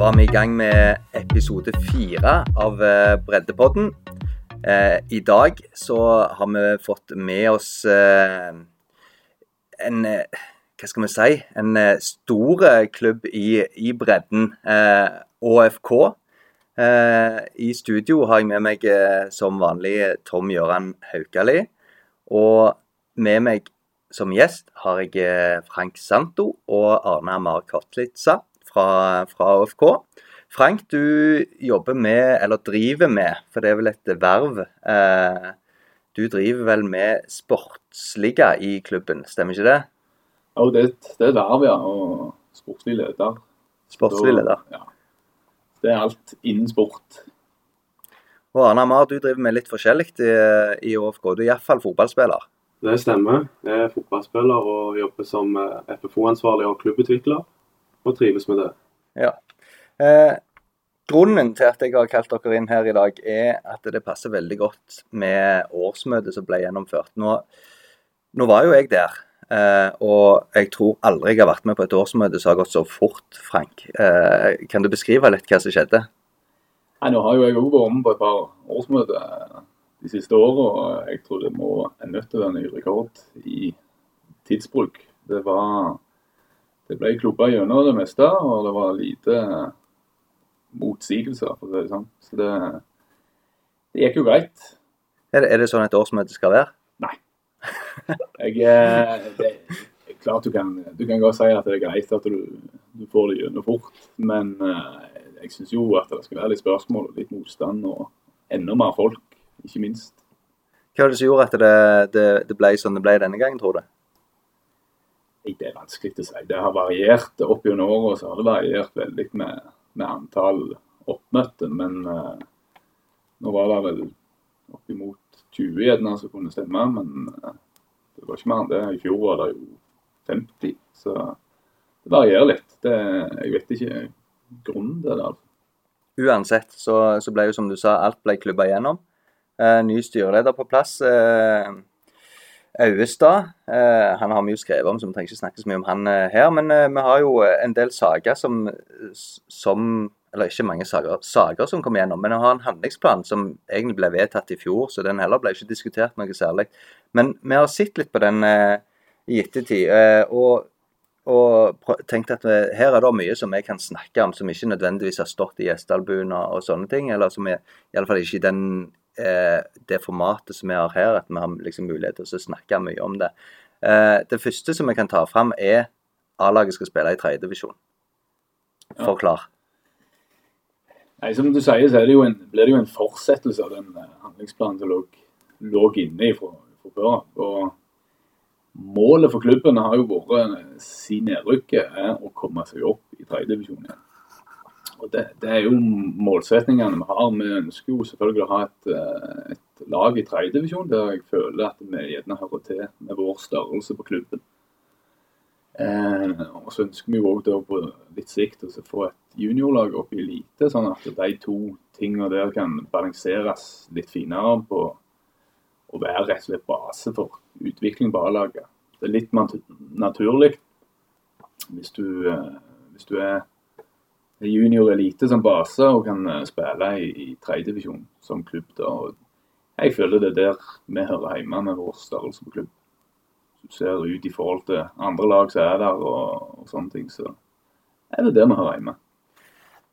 var vi i gang med episode fire av eh, Breddepodden. Eh, I dag så har vi fått med oss eh, en eh, Hva skal vi si? En eh, stor klubb i, i bredden. eh, ÅFK. I studio har jeg med meg som vanlig Tom Gøran Haukali. Og med meg som gjest har jeg Frank Santo og Arne Amar Kotlitza fra, fra AFK. Frank, du jobber med, eller driver med, for det er vel et verv eh, Du driver vel med sportsliga i klubben, stemmer ikke det? Jo, det, et- det er et verv, ja. Og sportslig leder. Sportslig leder. Ja. Det er alt innen sport. Og Arne Amar, du driver med litt forskjellig i, i ÅFK. Du er iallfall fotballspiller. Det stemmer. Jeg er fotballspiller og jobber som eh, FFO-ansvarlig og klubbutvikler. Og trives med det. Ja. Eh, grunnen til at jeg har kalt dere inn her i dag, er at det passer veldig godt med årsmøtet som ble gjennomført. Nå, nå var jo jeg der, eh, og jeg tror aldri jeg har vært med på et årsmøte som har gått så fort, Frank. Eh, kan du beskrive litt hva som skjedde? Nei, Nå har jo jeg òg vært med på et par årsmøter de siste åra, og jeg tror det må er nødt til å være ny rekord i tidsbruk. Det var Det ble klubba gjennom det meste, og det var lite motsigelser, for å si det sånn. Så det, det gikk jo greit. Er det, er det sånn et årsmøte skal være? Jeg, eh, det, det er klart du kan, du kan godt si at det er greit at du, du får det gjennom fort, men eh, jeg syns jo at det skal være litt spørsmål og litt motstand og enda mer folk, ikke minst. Hva var det som gjorde at det, det, det ble sånn det ble denne gangen, tror du? Nei, Det er vanskelig å si. Det har variert opp gjennom åra, så har det variert veldig med, med antall oppmøtte, men eh, nå var det vel oppimot 20 gjerne som kunne stemme, men eh, det var ikke mer enn det. I fjor var det jo 50, så det varierer litt. Det, jeg vet ikke grunnen til det. altså. Uansett så, så ble jo som du sa, alt ble klubba igjennom. Eh, ny styreleder på plass. Eh, Auestad. Eh, han har vi jo skrevet om, så vi trenger ikke snakke så mye om han eh, her. Men eh, vi har jo en del saker som, som Eller ikke mange saker, som kommer igjennom, men vi har en handlingsplan som egentlig ble vedtatt i fjor, så den heller ble ikke diskutert noe særlig. Men vi har sett litt på den i ettertid. Og og tenkte tenkt at vi, her er det mye som jeg kan snakke om som ikke nødvendigvis har stått i gjestealbuen og, sånne ting, eller som er iallfall ikke i den, eh, det formatet som vi har her, at vi har liksom mulighet til å snakke mye om det. Eh, det første som jeg kan ta fram, er A-laget skal spille i tredjedivisjon. Ja. Forklar. Nei, Som du sier, så det en, blir det jo en fortsettelse av den eh, handlingsplanen som lå, lå inne fra fra før. Og Målet for klubben har jo vært eh, siden nedrykket er å komme seg opp i tredjedivisjon igjen. Og det, det er jo målsetningene vi har. Vi ønsker jo selvfølgelig å ha et, eh, et lag i tredjedivisjon der jeg føler at vi gjerne hører til med vår størrelse på klubben. Eh, og så ønsker vi jo òg på litt sikt å få et juniorlag opp i elite, sånn at de to tingene der kan balanseres litt finere på å være rett og slett base for utvikling på A-laget. Det er litt naturlig hvis du, eh, hvis du er junior elite som base og kan eh, spille i, i tredjedivisjon som klubb. Da. Jeg føler det er der vi hører hjemme med vår størrelse på klubb. Du ser ut i forhold til andre lag som er der og, og sånne ting, så er det der vi hører hjemme.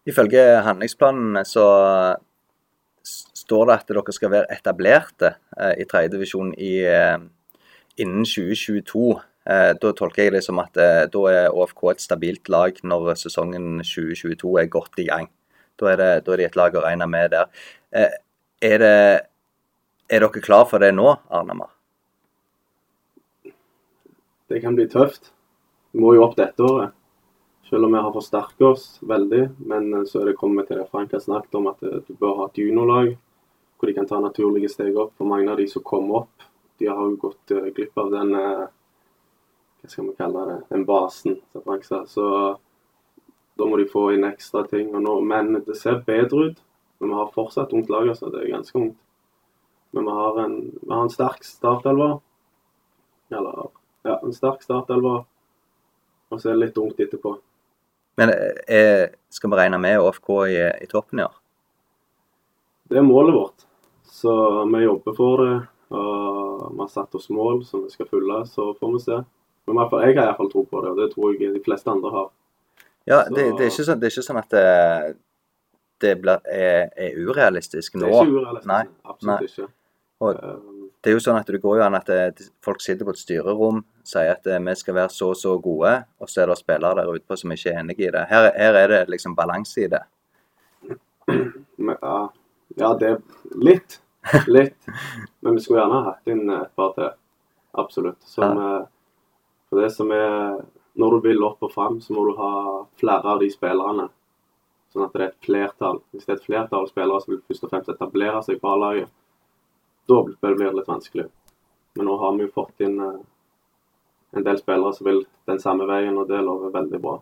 Ifølge handlingsplanen så står det at dere skal være etablerte eh, i tredjedivisjon eh, innen 2022. Eh, da tolker jeg det som at eh, da er ÅFK et stabilt lag når sesongen 2022 er godt i gang. Da er, det, da er de et lag å regne med der. Eh, er, det, er dere klar for det nå, Arnemar? Det kan bli tøft. Vi må jo opp dette året. Selv om vi har forsterket oss veldig. Men så er det kommet til det Frank har snakket om, at du bør ha et juniorlag hvor de kan ta naturlige steg opp. For mange av de som kommer opp, de har jo gått glipp av den Hva skal vi kalle det? Den basen, som Frank sa. Så da må de få inn ekstra ting. Nå, men det ser bedre ut. Men vi har fortsatt ungt lag, altså. Det er ganske ungt. Men vi har en, vi har en sterk startelver. Eller ja, en sterk startelver. Og så er det litt ungt etterpå. Men er, skal vi regne med ÅFK i, i toppen i år? Det er målet vårt. Så vi jobber for det. Og vi har satt oss mål som vi skal følge, så får vi se. Men i hvert fall, jeg har iallfall tro på det, og det tror jeg de fleste andre har. Ja, det, det, er ikke sånn, det er ikke sånn at det, det ble, er, er urealistisk Det er ikke urealistisk. Nei, Absolutt ikke. Og- Um, Det er jo sånn at det går jo an at det, folk sitter på et styrerom, sier at eh, vi skal være så og så gode, og så er det spillere der ute på som ikke er enig i det. Her, her er det liksom balanse i det. ja, ja, det er litt. Litt. Men vi skulle gjerne hatt inn et par til. Absolutt. Som, eh, for det som er Når du vil opp og fram, så må du ha flere av de spillerne. Sånn at det er et flertall. Hvis det er et flertall av spillere som vil først og fremst etablere seg på A-laget, da blir det litt vanskelig. Men nå har vi jo fått inn eh, en del spillere som vil den samme veien, og det lover veldig bra.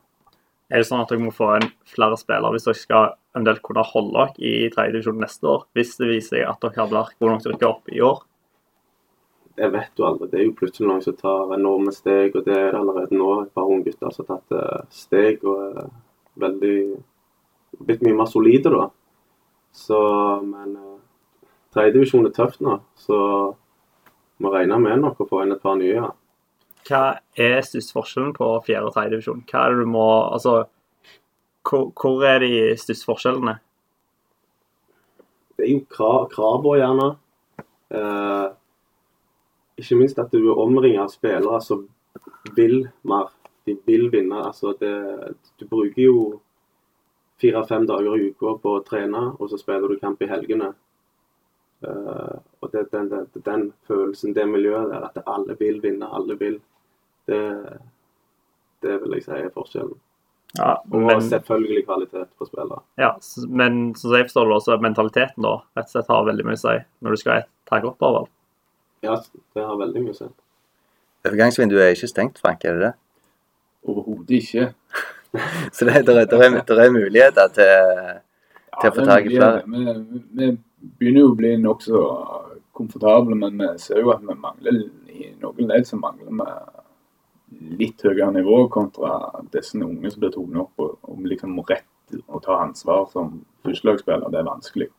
Er det sånn at dere må få inn flere spillere hvis dere skal eventuelt kunne holde dere i tredjedivisjon neste år? Hvis det viser seg at dere har vært gode nok til å rykke opp i år? Det vet du aldri. Det er jo plutselig noen som tar enorme steg, og det er det allerede nå. Et par unge gutter som har tatt eh, steg og er veldig blitt mye mer solide, da. Så, men uh, tredjedivisjon er tøft nå, så må regne med nok å få inn et par nye. Ja. Hva er størst forskjellen på fjerde og tredjedivisjon? Hva er det du må Altså, hvor, hvor er de største forskjellene? Det er jo krav, kravene, gjerne. Eh, ikke minst at du er omringet av spillere som vil mer. De vil vinne. Altså det, du bruker jo fire-fem dager i uka på å trene, og så spiller du kamp i helgene. Uh, og det, den, den, den følelsen, det miljøet der, at alle vil vinne, alle vil, det, det vil jeg si er forskjellen. Ja, Og selvfølgelig kvalitet på spillere. ja, men som jeg forstår det også, mentaliteten da, rett og slett har veldig mye å si når du skal ta oppover. Ja, det har veldig mye å si. Overgangsvinduet er ikke stengt, Frank, er det det? Overhodet ikke. Så det, der, er- der, er, der er muligheter til Til å få det tak i flere. Vi, vi begynner jo å bli nokså komfortable, men vi ser jo at vi mangler i noen ledd så mangler vi litt høyere nivå kontra disse unge som blir tatt opp. Og liksom rett å ta ansvar som førstelagsspiller, det er vanskelig.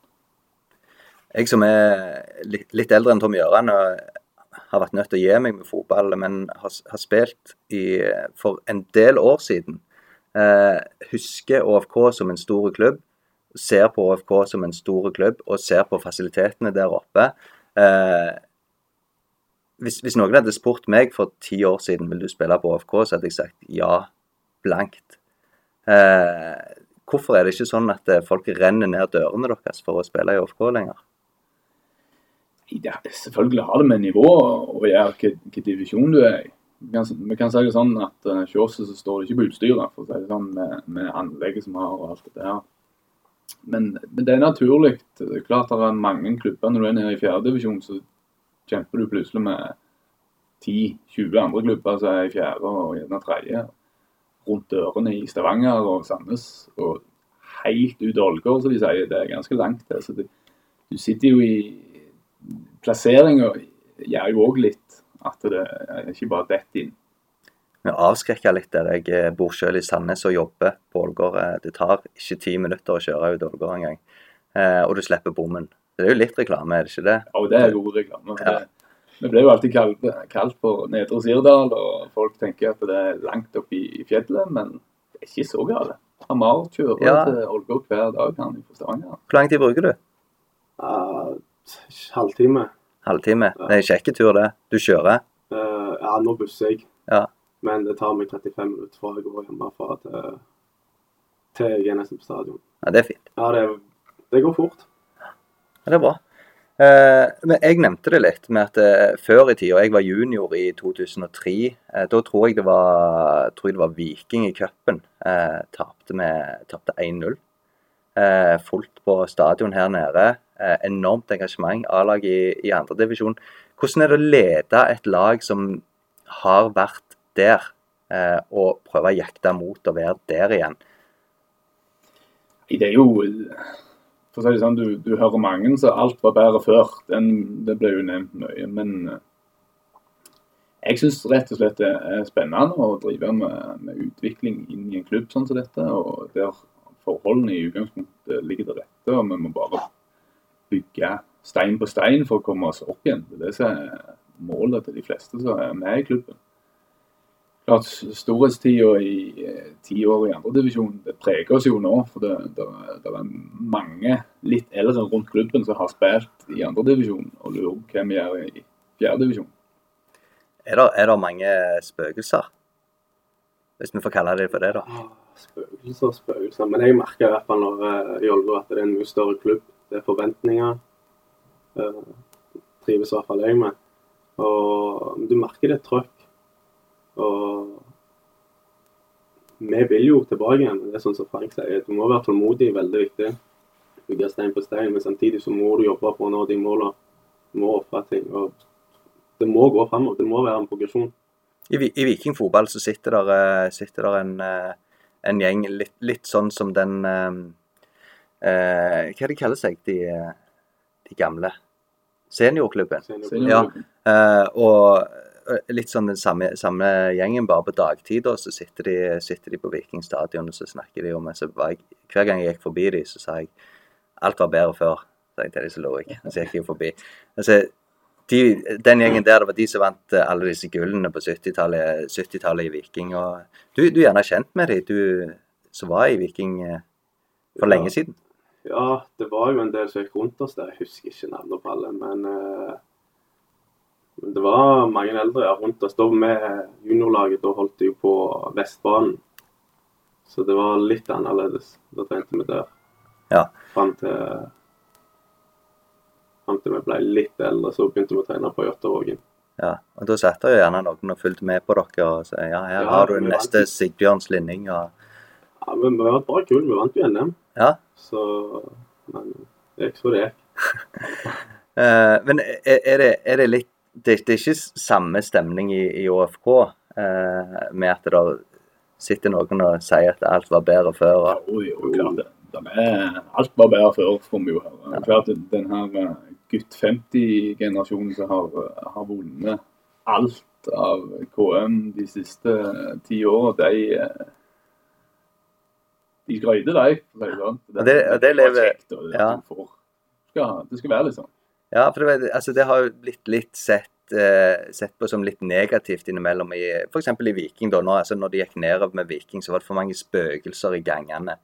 Jeg som er litt, eldre enn Tom Gjøran har vært nødt til å gi meg med fotball, men har, har spilt i, for en del år siden. Eh, husker ÅFK som en stor klubb, ser på ÅFK som en stor klubb og ser på fasilitetene der oppe. Eh, hvis, hvis noen hadde spurt meg for ti år siden vil du spille på ÅFK, så hadde jeg sagt ja, blankt. Eh, hvorfor er det ikke sånn at eh, folk renner ned dørene deres for å spille i ÅFK lenger? Ja, selvfølgelig har det med nivå å gjøre hvilken divisjon du er i. Vi kan, vi kan si det sånn at uh, hos oss så står det ikke på utstyret, for å si det sånn, med, med anlegget som har og alt det der. Men, men det er naturlig. Klart det er mange klubber når du er nede i fjerdedivisjon, så kjemper du plutselig med 10-20 andre klubber som er i fjerde og gjerne tredje. Rundt dørene i Stavanger og Sandnes. Og helt ut Ålgård, som de sier. Det er ganske langt. Så det, du sitter jo i Plasseringa gjør jo òg litt at det er ikke bare detter inn. Vi avskrekker litt der. Jeg eh, bor selv i Sandnes og jobber på Ålgård. Eh, Det tar ikke ti minutter å kjøre ut Ålgård engang. Eh, og du slipper bommen. Det er jo litt reklame, er det ikke det? Ja, det er god reklame. Ja. det- Vi ble jo alltid kalt, kalt for Nedre Sirdal, og folk tenker at det er langt opp i fjellet, men det er ikke så galt. Hamar kjører Ja. til Ålgård hver dag, han fra Stavanger. Hvor lang tid bruker du? Uh, halvtime. Halvtime? Det er en kjekk tur, det. Du kjører? Uh, ja, nå busser jeg. Ja. Men det tar meg 35 minutter fra jeg går hjemmefra til, til jeg er nesten på stadion. Ja, det er fint. Ja, det, det går fort. Ja, det er bra. Eh, men jeg nevnte det litt med at eh, før i tida, jeg var junior i 2003, eh, da tror jeg det var, tror jeg det var Viking i cupen. Eh, tapte 1-0. Eh, fullt på stadion her nede. Eh, enormt engasjement. A-lag i, i andredivisjon. Hvordan er det å lede et lag som har vært der, eh, og prøve å jakte mot å være der igjen? Det er jo For å si det sånn, du, du hører mange så alt var bedre før. Den, det ble jo nevnt mye. Men eh, Jeg syns rett og slett det er spennende å drive med, med utvikling inn i en klubb sånn som dette. og Der forholdene i utgangspunktet ligger til rette. og Vi må bare bygge stein på stein for å komme oss opp igjen. Det er det som er målet til de fleste som er med i klubben. Klart Storhetstida i eh, ti år i andredivisjon preger oss jo nå. For det, det, det, er mange litt eldre rundt klubben som har spilt i andredivisjon og lurer på hva vi gjør i fjerdedivisjon. Er, det, er det mange spøkelser? Hvis vi får kalle det for det, da. Spøkelser, spøkelser. Men jeg merker i hvert fall når uh, i at det er en mye større klubb. Det er forventninger. Uh, trives i hvert fall jeg med. Og du merker det er trøkk. Og vi vil jo tilbake igjen. Det er sånn som Frank sier. Du må være tålmodig, veldig viktig. Bygge stein på stein. Men samtidig så må du jobbe på å nå de målene. Du må ofre ting. og Det må gå framover. Det må være en progresjon. I, I Viking fotball så sitter der, eh, sitter der en, eh, en, gjeng litt, litt, sånn som den eh, Hva de kaller seg, de, de gamle? Seniorklubben. Seniorklubben. Ja, eh, og Eh, litt sånn den samme, samme, gjengen, bare på dagtid. Og så sitter de, sitter de på Viking stadion og så snakker de om så jeg, Hver gang jeg gikk forbi dem, så sa jeg alt var bedre før. Så jeg til så lå ikke. Så jeg gikk jo forbi. Altså, de, den gjengen der, det var de som vant eh, alle disse gullene på 70-tallet 70 i Viking. og Du, du er gjerne kjent med de, du som var i Viking eh, for lenge siden? Ja, det var jo en del som gikk rundt oss der. Jeg husker ikke navnet på alle. men... Uh det var mange eldre ja, rundt oss. Da med juniorlaget da holdt de jo på Vestbanen. Så det var litt annerledes. Da trente vi der. Ja. Fram til, fram til vi ble litt eldre, så begynte vi å trene på Jåttåvågen. Ja, og Da satt det jo gjerne noen og fulgte med på dere og sa ja, her ja, har du neste Sigbjørns Linning. Og... Ja, men vi var bra kul. Vi vant jo NM. Ja. Så Men det gikk så det gikk. uh, men er, er, det, er det litt det, er ikke samme stemning i, i ÅFK eh, med at det sitter noen og sier at alt var bedre før. Og... Jo, jo, klart det. Er, alt var bedre før, får vi jo høre. Klart Den her eh, gutt 50-generasjonen som har, har, vunnet alt av KM de siste ti åra, de, eh, de skryter, de. Det, det, det, det lever ja. det skal være litt sånn. Ja, for det, altså, det har jo blitt litt sett, eh, sett, på som litt negativt innimellom. i F.eks. i Viking. da, når, altså, når de gikk nedover med Viking, så var det for mange spøkelser i gangene.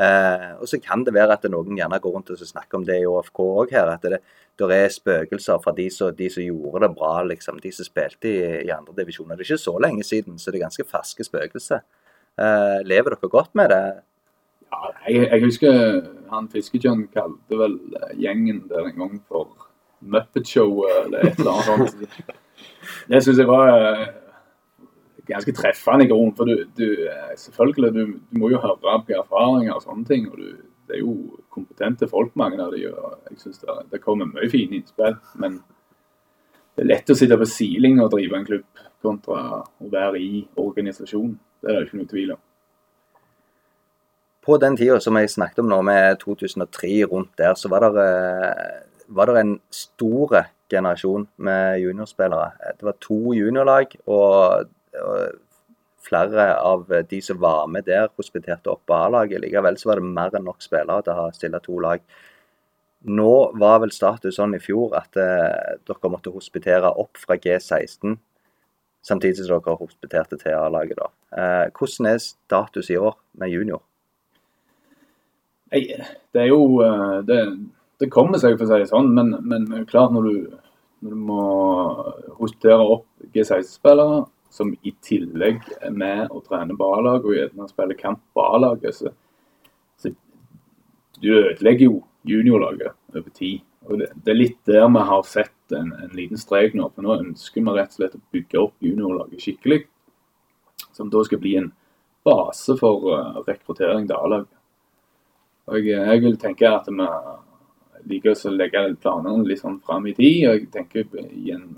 Eh, og så kan det være at noen gjerne går rundt og snakker om det i ÅFK òg her. At det, det er spøkelser fra de som, de som, gjorde det bra, liksom. De som spilte i, i andre divisjoner. Det er ikke så lenge siden, så det er ganske ferske spøkelser. Eh, lever dere godt med det? Ja, jeg, jeg husker han Fiskekjønn kalte vel gjengen der en gang for Muppet Show eller et eller annet sånt. Det syns jeg var eh, ganske treffende i grunnen. For du, du eh, selvfølgelig, du, du, må jo høre på erfaringer og sånne ting. og du, Det er jo kompetente folk, mange av de, og jeg synes det, det kommer mye fine innspill. Men det er lett å sitte på siling og drive en klubb kontra å være i organisasjonen. Det er det ikke noe tvil om. På den tida som jeg snakket om nå, med 2003 rundt der, så var det eh, var det en stor generasjon med juniorspillere. Det var to juniorlag, og, og, flere av de som var med der, hospiterte opp på A-laget. Likevel så var det mer enn nok spillere til å stille to lag. Nå var vel status sånn i fjor at eh, dere måtte hospitere opp fra G16, samtidig som dere hospiterte til A-laget. Eh, hvordan er status i år med junior? Nei, det er jo eh, det, det kommer seg, for å si det sånn, men, men klart når du, når du må rotere opp G16-spillere, som i tillegg er med og trener ballag, A-lag og gjerne spiller kamp på A-laget, så, så, du ødelegger jo juniorlaget over tid. Og det, det, er litt der vi har sett en, en, liten strek nå. For nå ønsker vi rett og slett å bygge opp juniorlaget skikkelig. Som da skal bli en base for uh, rekruttering til A-laget. Og jeg, vil tenke at vi liker å legge planene litt sånn fram i tid. og jeg tenker i, en,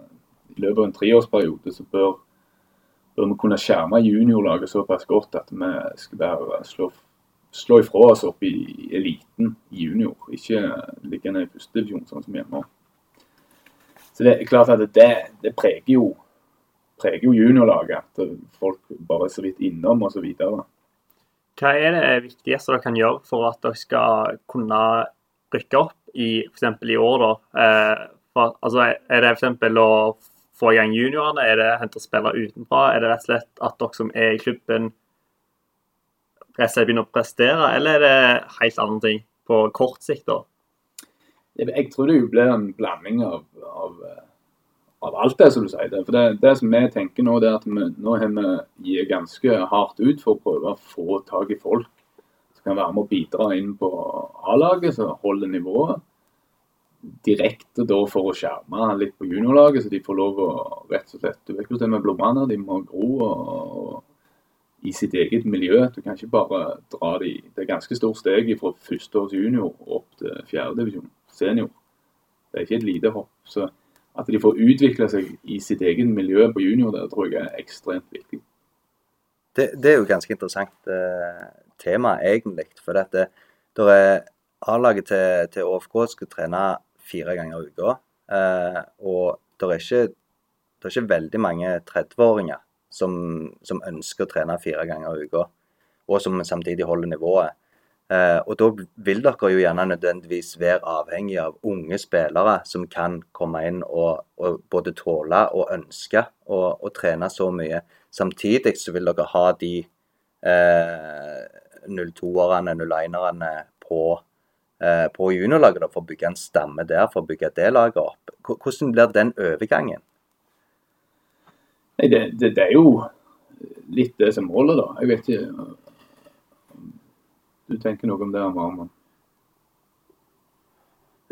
i løpet av en treårsperiode så bør, bør vi kunne skjerme juniorlaget såpass godt at vi skal bare slå, slå ifra oss opp i eliten junior. Ikke liggende i førstedivisjon sånn som hjemme. Så det er klart at det, det preger jo jo juniorlaget. At folk bare er så vidt innom osv. Hva er det viktigste dere kan gjøre for at dere skal kunne rykke opp i f.eks. i år? da? Eh, for, altså, er det f.eks. å få i gang juniorene? Er det å hente spillere utenfra? Er det rett og slett at dere som er i klubben, rett og slett begynner å prestere, eller er det helt andre ting på kort sikt? da? Jeg, tror det blir en blanding av, av alt det som du sier. For det, det som vi tenker nå, det er at vi, nå har vi gitt ganske hardt ut for å prøve å få tak i folk som kan være med å bidra inn på A-laget, som holder nivået. Direkte da for å skjerme litt på juniorlaget, så de får lov å rett og slett Du vet hvordan det er med blommene. De må gro og, og i sitt eget miljø. Du kan ikke bare dra de Det er ganske stort steg fra førsteårs junior opp til fjerdedivisjon senior. Det er ikke et lite hopp. Så at de får utvikle seg i sitt eget miljø på junior, det tror jeg er ekstremt viktig. Det, det er jo ganske interessant eh, tema, egentlig. For det, det er A-laget til, til, ÅFK skal trene fire ganger i uka. Eh, og det er, ikke, det er ikke veldig mange 30-åringer som, som, ønsker å trene fire ganger i uka, og som samtidig holder nivået. Eh, og da vil dere jo gjerne nødvendigvis være avhengig av unge spillere som kan komme inn og, og både tåle og ønske å trene så mye. Samtidig så vil dere ha de eh, 02-erne, 01-erne på, eh, på juniorlaget for å bygge en stamme der, for å bygge det laget opp. Hvordan blir den overgangen? Nei, det, det, det er jo litt det som målet, da. Jeg vet ikke du tenker noe om det, Marman?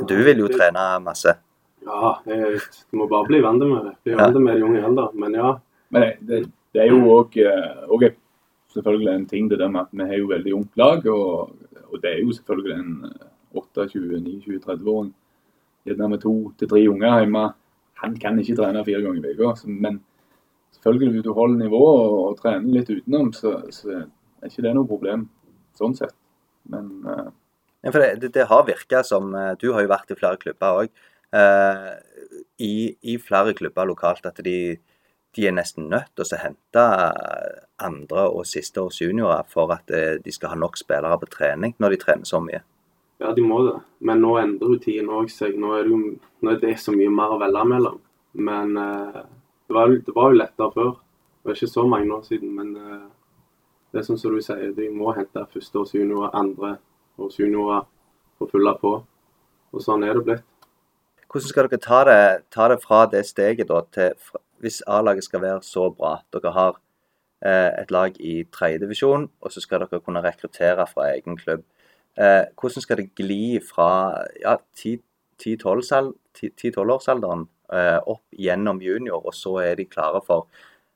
Du vil jo trene masse. Ja, jeg, du må bare bli vant med det. Bli vant med det i unge alder, men ja. Men det, det er jo òg eh, selvfølgelig en ting det der med at vi har jo veldig ungt lag. Og, og det er jo selvfølgelig en 28-29-30-åring gjerne med to til tre unger hjemme. Han kan ikke trene fire ganger i uka. Men selvfølgelig hvis du holder nivået og, og trener litt utenom, så, så er ikke det noe problem sånn sett. Men uh... ja, for det, det, det har virka som eh, Du har jo vært i flere klubber òg. Uh, eh, i, i, flere klubber lokalt at de, de er nesten nødt til å hente andre- og sisteårs juniorer for at de skal ha nok spillere på trening når de trener så mye. Ja, de må det. Men nå endrer jo tiden òg seg. Nå er, det jo, nå er det så mye mer å velge mellom. Men uh, det, var, det, var, jo lettere før. Det var ikke så mange år siden. Men uh, det er sånn som du sier, de må hente førsteårs juniorer, andreårs juniorer for å fylle på. Og sånn er det blitt. Hvordan skal dere ta det, ta det fra det steget da, til hvis A-laget skal være så bra? Dere har eh, et lag i tredjedivisjon, og så skal dere kunne rekruttere fra egen klubb. Eh, hvordan skal det gli fra ja, 10-12-årsalderen eh, opp gjennom junior, og så er de klare for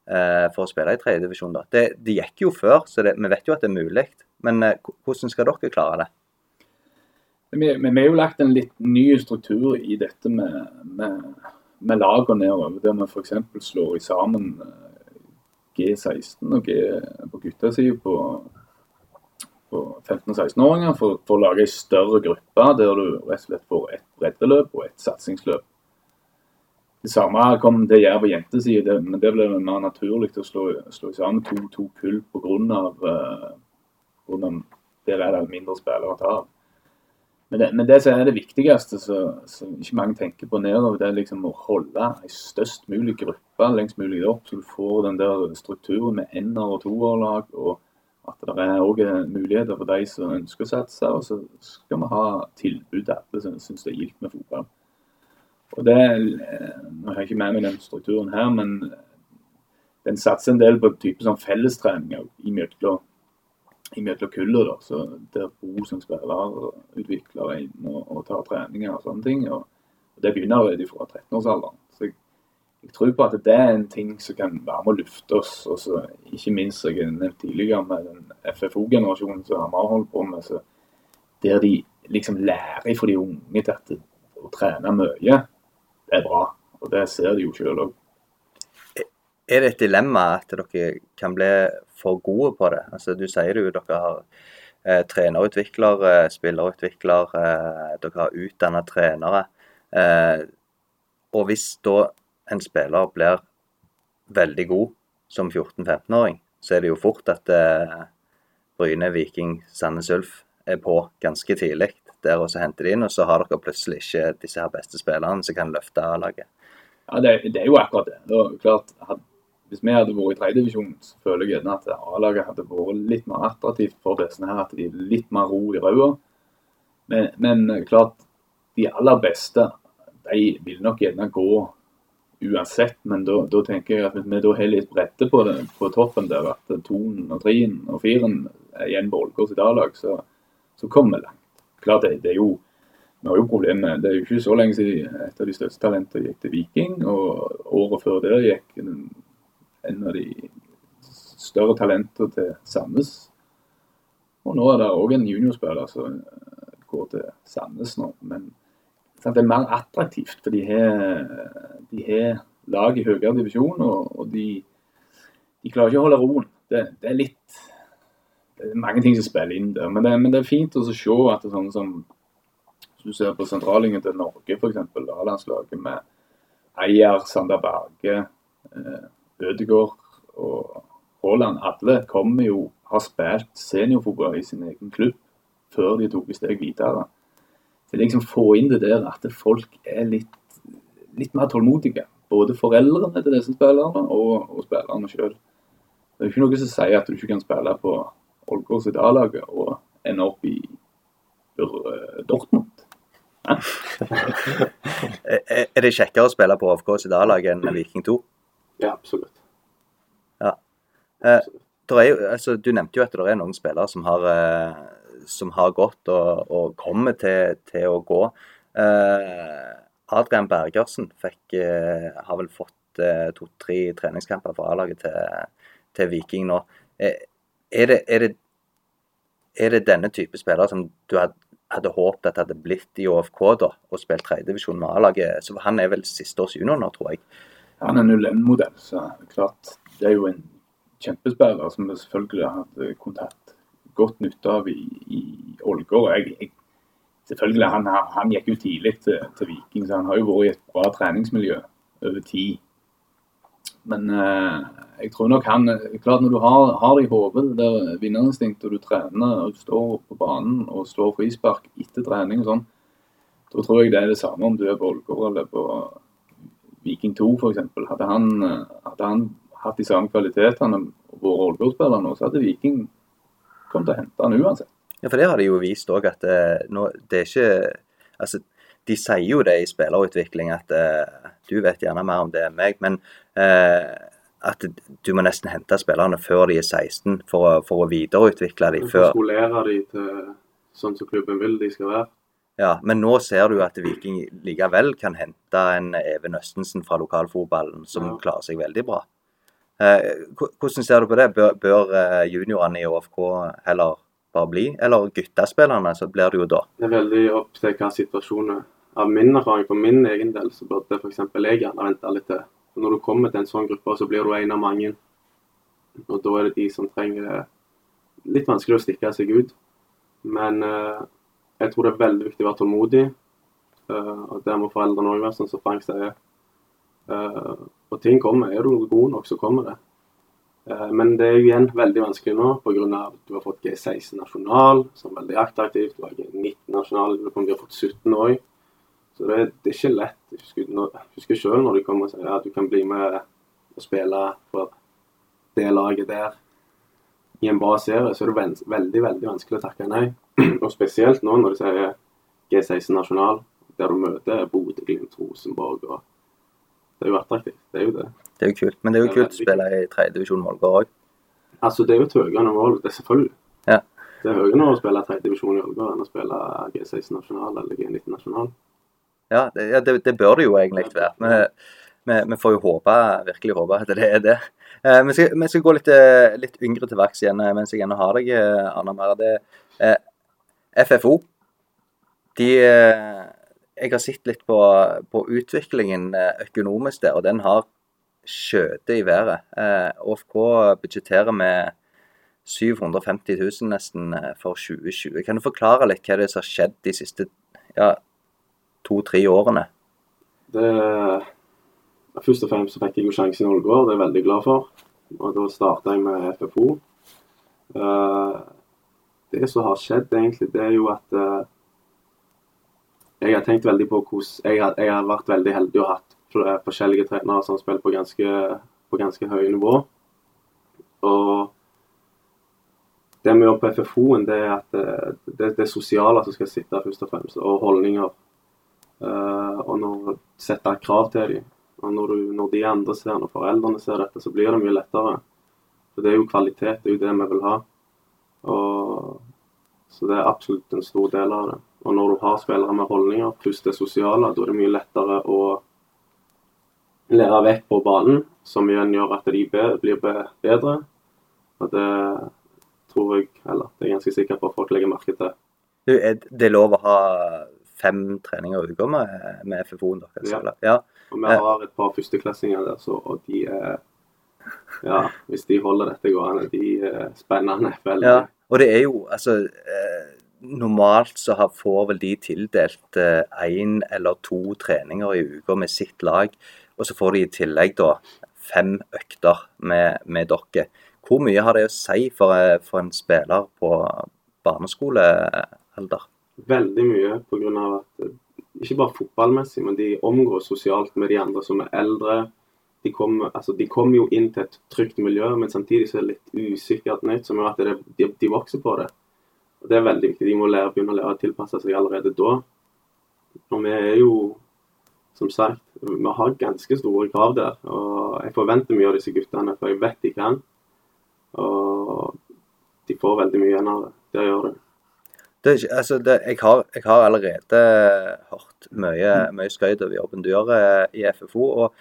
for å spille i tredjedivisjon. Det, det gikk jo før, så det, vi vet jo at det er mulig. Men eh, hvordan skal dere klare det? Vi, vi, har jo lagt en litt ny struktur i dette med, med, med lagene nedover. Der vi f.eks. slår sammen eh, G16 og G på guttasida på, på 15- og 16-åringer for, for, å lage en større gruppe der du rett og slett får et breddeløp og et satsingsløp. Det samme kom til jerv på jentesida, men det ble mer naturlig å slå, slå sammen to, to kull pga. Uh, der er det mindre spillere å ta av. Men det, men det som er det viktigste, som ikke mange tenker på nedover, det er liksom å holde en størst mulig gruppe lengst mulig opp, så du får den der strukturen med ener- og toerlag. og at det er òg muligheter for de som ønsker å satse. Og så skal vi ha tilbud til alle som syns det er gildt med fotball. Og det, eh, Nå har jeg ikke med meg den strukturen her, men den satser en del på type sånn fellestreninger imellom imellom kullet. da, så Der Bo som spillerutvikler inn og, og tar treninger og sånne ting. og, og Det begynner allerede fra 13-årsalderen. Så jeg, jeg, tror på at det er en ting som kan være med å lufte oss. og så Ikke minst som jeg nevnte tidligere med den FFO-generasjonen som vi har holdt på med. så Der de liksom lærer fra de unge til at å trene mye er bra. Og det ser de jo sjøl òg. Er det et dilemma at dere kan bli for gode på det? Altså, du sier jo dere har eh, trenerutvikler, eh, spillerutvikler, eh, dere har utdanna trenere. Eh, og hvis da en spiller blir veldig god som 14-15-åring, så er det jo fort at eh, Bryne, Viking, Sandnes Ulf er på ganske tidlig der, og så henter de inn, og så har dere plutselig ikke disse her beste spillerne som kan løfte A-laget. Ja, det, det er jo akkurat det. det klart, had, hvis vi hadde vært i tredjedivisjon, føler jeg gjerne at A-laget hadde vært litt mer attraktivt for disse her, at de er litt mer ro i røda. Men, men klart, de aller beste de vil nok gjerne gå uansett. Men da, da tenker jeg at hvis vi da har litt bredde på, på toppen der, at tonen og trien og firen er igjen Ålgård sitt A-lag, så, så kommer vi langt. Det er jo vi har jo problemet. Det er jo ikke så lenge siden et av de største talentene gikk til Viking. Og året før det gikk en, av de større talentene til Sandnes. Og nå er det òg en juniorspiller som går til Sandnes nå. Men sant, det er mer attraktivt, for de har, lag i høyere divisjon, og, og de, de, klarer ikke å holde roen. Det, det, er litt mange ting som spiller inn der. Men det, men det er fint å se at det er sånn som du ser på sentralingen til Norge, f.eks. A-landslaget med Eier, Sander Berge, eh, Ødegaard og Haaland. Alle kommer jo har spilt seniorfotball i sin egen klubb før de tok et steg videre. Så liksom få inn det der at folk er litt, litt mer tålmodige. Både foreldrene til disse spillerne og, og spillerne sjøl. Det er ikke noe som sier at du ikke kan spille på Ålgård sitt A-laget og ender opp i Dortmund. er det kjekkere å spille på AFK sitt A-lag enn Viking 2? Ja, absolutt. Ja. Eh, jo, altså, du nevnte jo at det er noen spillere som har, eh, som har gått og, og kommer til, til, å gå. Eh, Adrian Bergersen fikk, eh, har vel fått eh, to-tre treningskamper for A-laget til, til, Viking nå. Eh, er det, er, det, er det denne type spillere som du hadde hadde håpet at hadde blitt i ÅFK da, og spilt tredjedivisjon med A-laget. Så Han er vel sisteårs junior nå, tror jeg. Han er 01-modell, så klart det er jo en kjempespiller som vi selvfølgelig hatt kontakt godt nytte av i, i Ålgård. Jeg, jeg, selvfølgelig, han, han, gikk jo tidlig til, til, Viking, så han har jo vært i et bra treningsmiljø over tid. Men eh, jeg tror nok han klart Når du har, har det i hodet, det der vinnerinstinkt, og du trener og du står på banen og slår frispark etter trening og sånn, da tror jeg det er det samme om du er på Ålgård eller på Viking 2 f.eks. Hadde, hadde han hatt de samme kvalitetene og vært Ålgård-spiller nå, så hadde Viking kommet til å hente han uansett. Ja, for det har de jo vist òg, at eh, nå, det er ikke Altså, de sier jo det i spillerutvikling, at uh, du vet gjerne mer om det enn meg, men at du må nesten hente spillerne før de er 16 for å, for å videreutvikle dem. For å skolere dem til sånn som klubben vil de skal være. Ja, men nå ser du at Viking likevel kan hente en Even Østensen fra lokalfotballen som ja. klarer seg veldig bra. Eh, hvordan ser du på det? Bør, bør eh, juniorene i ÅFK heller bare bli, eller guttespillerne, så blir det jo da? Det er veldig opp til hva situasjonen er. Av min erfaring for min egen del, så burde f.eks. jeg gjerne vente litt til når du kommer til en sånn gruppe, så blir du en av mange. Og da er det de som trenger Litt vanskelig å stikke seg ut. Men eh, jeg tror det er veldig viktig å være tålmodig. Uh, og Det må foreldrene òg være, sånn som Frank sier. Uh, og ting kommer. Er du god nok, så kommer det. Uh, men det er jo igjen veldig vanskelig nå pga. at du har fått G16 nasjonal, som er veldig attraktivt. Du har G19 nasjonal, du har fått 17 òg. Så det, det, er ikke lett. Jeg husker, når, husker selv når de kommer og sier at du kan bli med og spille for det laget der i en bra serie, så er det veld, veldig veldig vanskelig å takke nei. Og spesielt nå når de sier G16 nasjonal, der du møter Bodø, Glimt, Rosenborg. og Det er jo attraktivt. Det er jo det. Det er jo kult. Men det er jo det er kult å spille i tredjedivisjon Målgård òg. Altså, det er jo et høyere nivå, det er selvfølgelig. Ja. Det er høyere å spille tredjedivisjon i Ålgård enn å spille G16 nasjonal eller G19 nasjonal. Ja, det, ja, det, det bør det jo egentlig være. Vi, vi, vi, får jo håpe, virkelig håpe at det er det. Eh, vi, skal, vi, skal, gå litt, eh, litt yngre til verks igjen eh, mens jeg ennå har deg, eh, Anna Mære. Eh, FFO de Jeg har sett litt på, på utviklingen økonomisk der, og den har skjøtet i været. Eh, ÅFK budsjetterer med 750 000 nesten for 2020. Kan du forklare litt hva det er som har skjedd de siste ja, to-tre årene? Det, Først og fremst så fikk jeg jo sjansen i Ålgård, det er jeg veldig glad for. Og da starta jeg med FFO. Eh, det som har skjedd, egentlig, det er jo at eh, jeg har tenkt veldig på hvordan Jeg har, jeg har vært veldig heldig og hatt forskjellige trenere som spilt på ganske, på ganske høye nivå. Og det vi gjør på FFO-en, det er at eh, det, det sosiale som skal sitte først og fremst, og holdninger. Eh, og når sette krav til dem. Og når, du, når de andre ser, når foreldrene ser dette, så blir det mye lettere. For det er jo kvalitet, det er jo det vi vil ha. Og, så det er absolutt en stor del av det. Og når du har spillere med holdninger, pluss det sosiale, da er det mye lettere å lære vekk på banen, som igjen gjør at de blir bedre. Og det tror jeg, eller det er jeg ganske sikker på at folk legger merke til. Du, er det lov å ha fem treninger i uka med, med FFO-en deres? Ja. ja. Og vi har et par førsteklassinger der, så, og de er Ja, hvis de holder dette gående, de er spennende. Veldig. Ja, og det er jo altså eh, Normalt så får vel de tildelt én eller to treninger i uka med sitt lag. Og så får de i tillegg da fem økter med, med dere. Hvor mye har det å si for, eh, for en spiller på barneskolealder? Veldig mye pga. at eh, ikke bare fotballmessig, men de omgås sosialt med de andre som er eldre. De kommer, altså, kom jo inn til et trygt miljø, men samtidig så er det litt usikkert nytt, som gjør at det, de, de vokser på det. Og Det er veldig viktig. De må lære, begynne å lære å tilpasse seg allerede da. Og vi er jo, som sagt, vi har ganske store krav der. Og jeg forventer mye av disse guttene, for jeg vet de kan. Og de får veldig mye igjen av det. Det gjør det. Det, altså det, jeg, har, jeg har allerede hørt mye, mye skryt over jobben du gjør eh, i FFO. Og,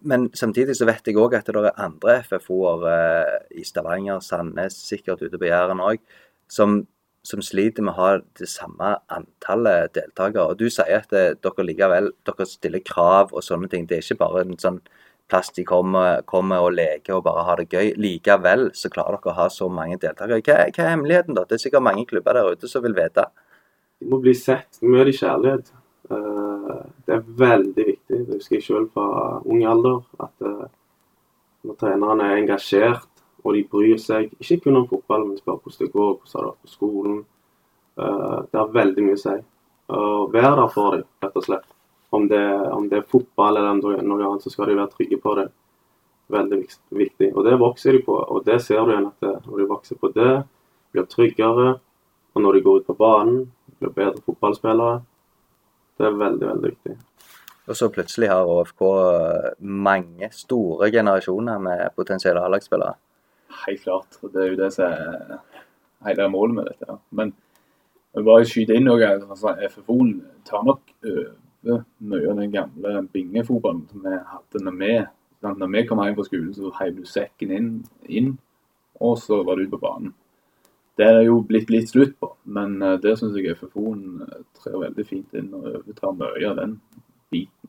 men samtidig så vet jeg òg at det er andre FFO-er eh, i Stavanger, Sandnes, sikkert ute på Jæren òg, som, som sliter med å ha det samme antallet deltakere. Og du sier at det, dere likevel dere stiller krav og sånne ting. Det er ikke bare en sånn plass de kommer, kommer og leker og bare har det gøy. Likevel så klarer dere å ha så mange deltakere. Hva, hva er hemmeligheten, da? Det er sikkert mange klubber der ute som vil vite. De må bli sett. Må i kjærlighet. Eh, det er veldig viktig. Det husker jeg selv fra ung alder. At eh, når trenerne er engasjert og de bryr seg, ikke kun om fotball, men spør hvordan det går, hvordan har det vært på skolen. eh, det har veldig mye å si. Og være der for dem, rett og slett. Om det, om det er fotball eller er noe annet, så skal de være trygge på det. Veldig viktig. Og det vokser de på. Og det ser du igjen at det, når de vokser på det, blir tryggere. Og når de går ut på banen, blir bedre fotballspillere. Det er veldig, veldig viktig. Og så plutselig har ÅFK mange store generasjoner med potensielle A-lagsspillere. Helt klart. og Det er jo det som er hele målet med dette. Men jeg vil bare skyte inn noe. Altså, FFO-en tar nok over mye av den gamle bingefotballen som vi hadde når vi? Når vi kom hjem fra skolen, så heiv du sekken inn, inn, og så var du ute på banen. Det er jo blitt litt slutt på, men det der syns jeg FFO-en eh, trer veldig fint inn og overtar mye av den biten.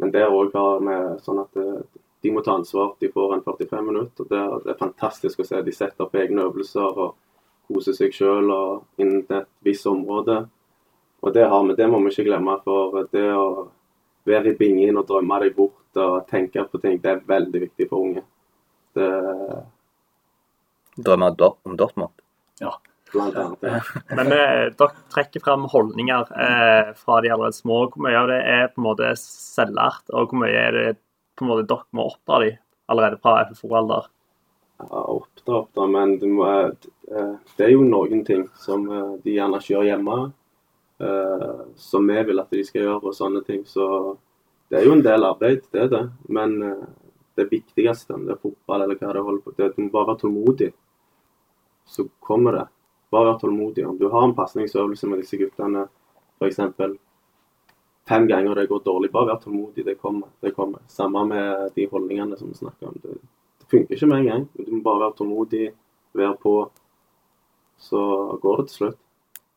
Men der òg har vi sånn at eh, de må ta ansvar. De får en 45 minutter. det, er- det er fantastisk å se. De setter opp egne øvelser og koser seg sjøl innen et visst område. Og det har vi, det må vi ikke glemme. For det å være i bingen og drømme deg bort og tenke på ting, det er veldig viktig for unge. Det Drømme om Dortmund. blant annet Ja. Men eh, dere trekker frem holdninger eh, fra de allerede små. Hvor mye av det er på en måte selvlært, og hvor mye er det på en måte dere må oppdra de allerede fra FFO-alder? Ja, oppdra, oppdra, men du må, eh, det er jo noen ting som eh, de gjerne ikke gjør hjemme, eh, som vi vil at de skal gjøre, og sånne ting. Så det er jo en del arbeid, det er det. Men eh, det viktigste, om det er fotball eller hva det holder på, at du må bare være tålmodig. Så kommer det. Bare være tålmodig. Om du har en pasningsøvelse med disse guttene, f.eks. fem ganger det går dårlig, bare vær tålmodig. Det kommer. det kommer. Samme med de holdningene som vi snakker om. Det, det funker ikke med en gang. Du må bare være tålmodig, være på. Så går det til slutt.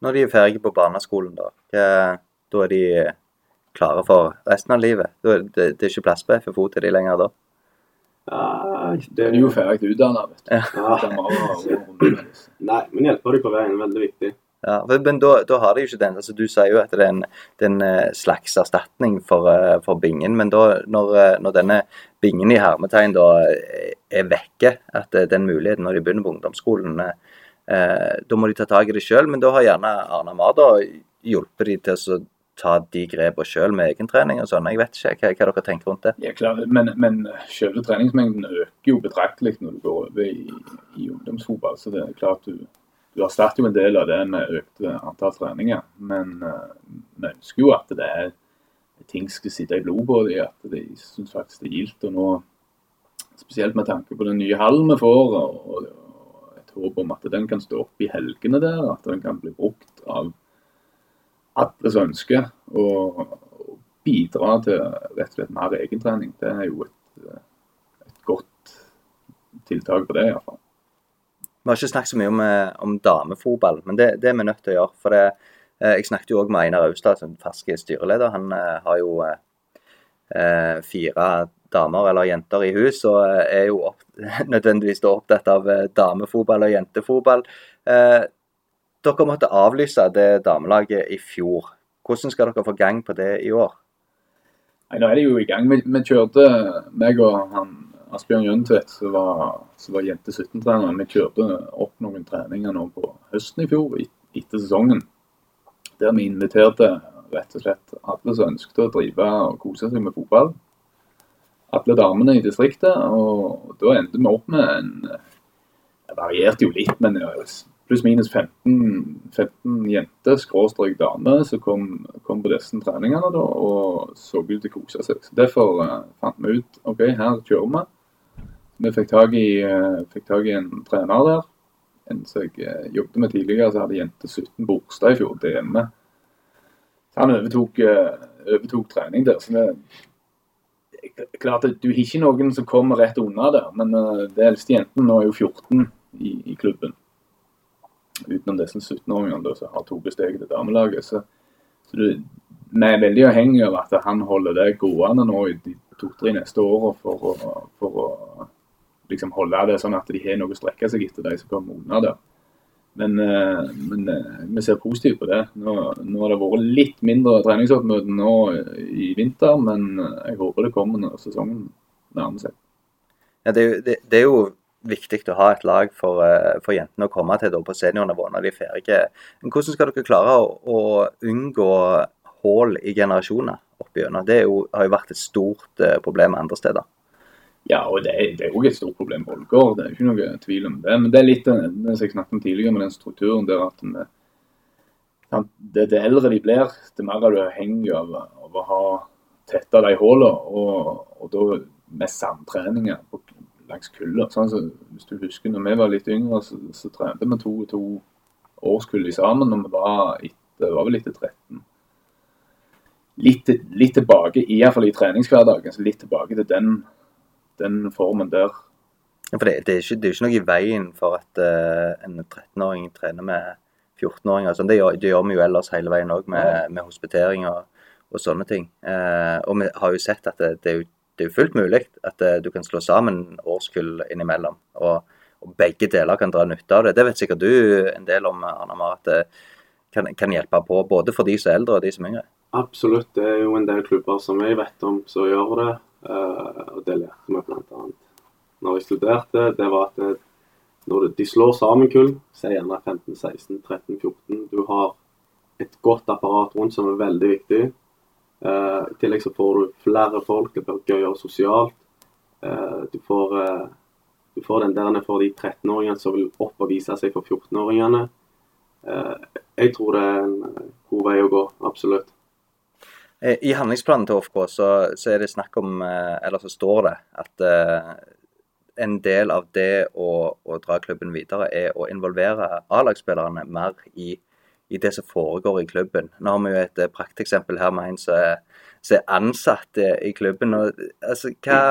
Når de er ferdige på barneskolen, da, hva, da er de klare for resten av livet? Da, er det, det er ikke plass på FFO til de lenger da? Ja, Det er jo ferdig utdanna, vet du. Ja. Nei, men hjelper deg på veien er veldig viktig. Ja, men da, da har de jo ikke den. altså Du sier jo at det er en, det er en eh, slags erstatning for, eh, for bingen. Men da, når, eh, når denne bingen i hermetegn da er vekke, at den muligheten når de begynner på ungdomsskolen, eh, eh, da må de ta tak i det sjøl. Men da har gjerne Arne Mar da hjulpet de til å ta de grepene sjøl med egentrening og sånn. Jeg vet ikke hva, hva dere tenker rundt det. Ja, klar, men, men selve treningsmengden øker jo betraktelig når du går over i, i ungdomsfotball. Så det er klart du, du erstatter jo en del av det med økt antall treninger. Men eh, vi ønsker jo at det er ting skal sitte i blodet på dem, at de syns faktisk det er gildt. Og nå, spesielt med tanke på den nye hallen vi får, og, og håp om at den kan stå opp i helgene der, at den kan bli brukt av alle som ønsker å bidra til rett og slett mer egentrening. Det er jo et, et godt tiltak på det, iallfall. Vi har ikke snakket så mye om, eh, om damefotball, men det, det er vi nødt til å gjøre. For det, eh, jeg snakket jo òg med Einar Austad, som fersk styreleder. Han eh, har jo eh, fire damer eller jenter i hus, og eh, er jo opp, nødvendigvis opptatt av eh, damefotball og jentefotball. Eh, dere måtte avlyse det damelaget i fjor. Hvordan skal dere få gang på det i år? Nei, Nå er de jo i gang. Vi, vi kjørte, meg og han Asbjørn Jøntvedt, som var, var jente 17-trener, vi kjørte opp noen treninger nå på høsten i fjor, etter sesongen. Der vi inviterte rett og slett alle som ønsket å drive og kose seg med fotball. Alle damene i distriktet. Og da endte vi opp med en Det varierte jo litt, men pluss-minus 15, 15 jenter, skråstrek damer, som kom, kom på disse treningene da, og så ut til å kose seg. Så Derfor uh, fant vi ut OK, her kjører vi. Vi fikk tak i, uh, i en trener der. En som jeg uh, jobbet med tidligere, så hadde jente 17 bursdag i fjor, DM. Så han overtok, overtok trening der. så det klart at Du har ikke noen som kommer rett unna der, men uh, det eldste jenten nå er jo 14 i, i klubben. Utenom disse 17-åringene da, som har tatt steget til damelaget. Så, så du, vi er veldig avhengig av at han holder det gående nå i de to-tre neste årene for å, for å liksom holde det sånn at de har noe å strekke seg etter, de som kommer unna der. Men, eh, men eh, vi ser positivt på det. Nå, nå har det vært litt mindre treningsoppmøte nå i vinter, men eh, jeg håper det kommer når sesongen nærmer seg. Ja, det, det, det er jo viktig å ha et lag for, for jentene å komme til på seniornivå når de er ferdige. Men hvordan skal dere klare å, å unngå hull i generasjoner opp gjennom? Det jo, har jo vært et stort problem andre steder. Ja, og det det er også et stort problem på Ålgård, det er ikke noe tvil om det. Men det er litt det jeg snakket om tidligere med den strukturen der at vi, det, det eldre de blir, det mer er du avhengig av, av å ha tetta de hullene. Og, og da med samtreninger på, langs kulda. Sånn så, hvis du husker når vi var litt yngre, så, så trente vi to og to årskull sammen når vi var etter, var vel etter 13. Litt, litt tilbake, i hvert fall i treningshverdagen, så litt tilbake til den den formen der. Ja, for det, det, er ikke, det er ikke noe i veien for at uh, en 13-åring trener med 14-åringer. Sånn. Det, gjør- det gjør vi jo ellers hele veien òg, med, Ja. med hospitering og, og sånne ting. Uh, og vi har jo sett at det, det, er, jo, det er jo fullt mulig at uh, du kan slå sammen årskull innimellom. Og, og begge deler kan dra nytte av det. Det vet sikkert du en del om, Anna Mar, at det kan, kan hjelpe på både for de som er eldre og de som er yngre. Absolutt. Det er jo en del klubber som jeg vet om som gjør det. Eh, og det lærte vi bl.a. når jeg studerte. Det var at det, når de slår sammen kull, så er gjerne 15, 16, 13, 14. Du har et godt apparat rundt som er veldig viktig. Eh, I tillegg så får du flere folk. Det blir gøyere sosialt. Eh, du, får, eh, du får den der for de 13-åringene som vil opp og vise seg for 14-åringene. Eh, jeg tror det er en eh, god vei å gå. Absolutt. Eh, I handlingsplanen til HFK så, så er det snakk om, eh, eller så står det, at eh, en del av det å, å dra klubben videre er å involvere A-lagsspillerne mer i, i det som foregår i klubben. Nå har vi jo et prakteksempel her med en som er, er ansatt i klubben. Og, altså, hva,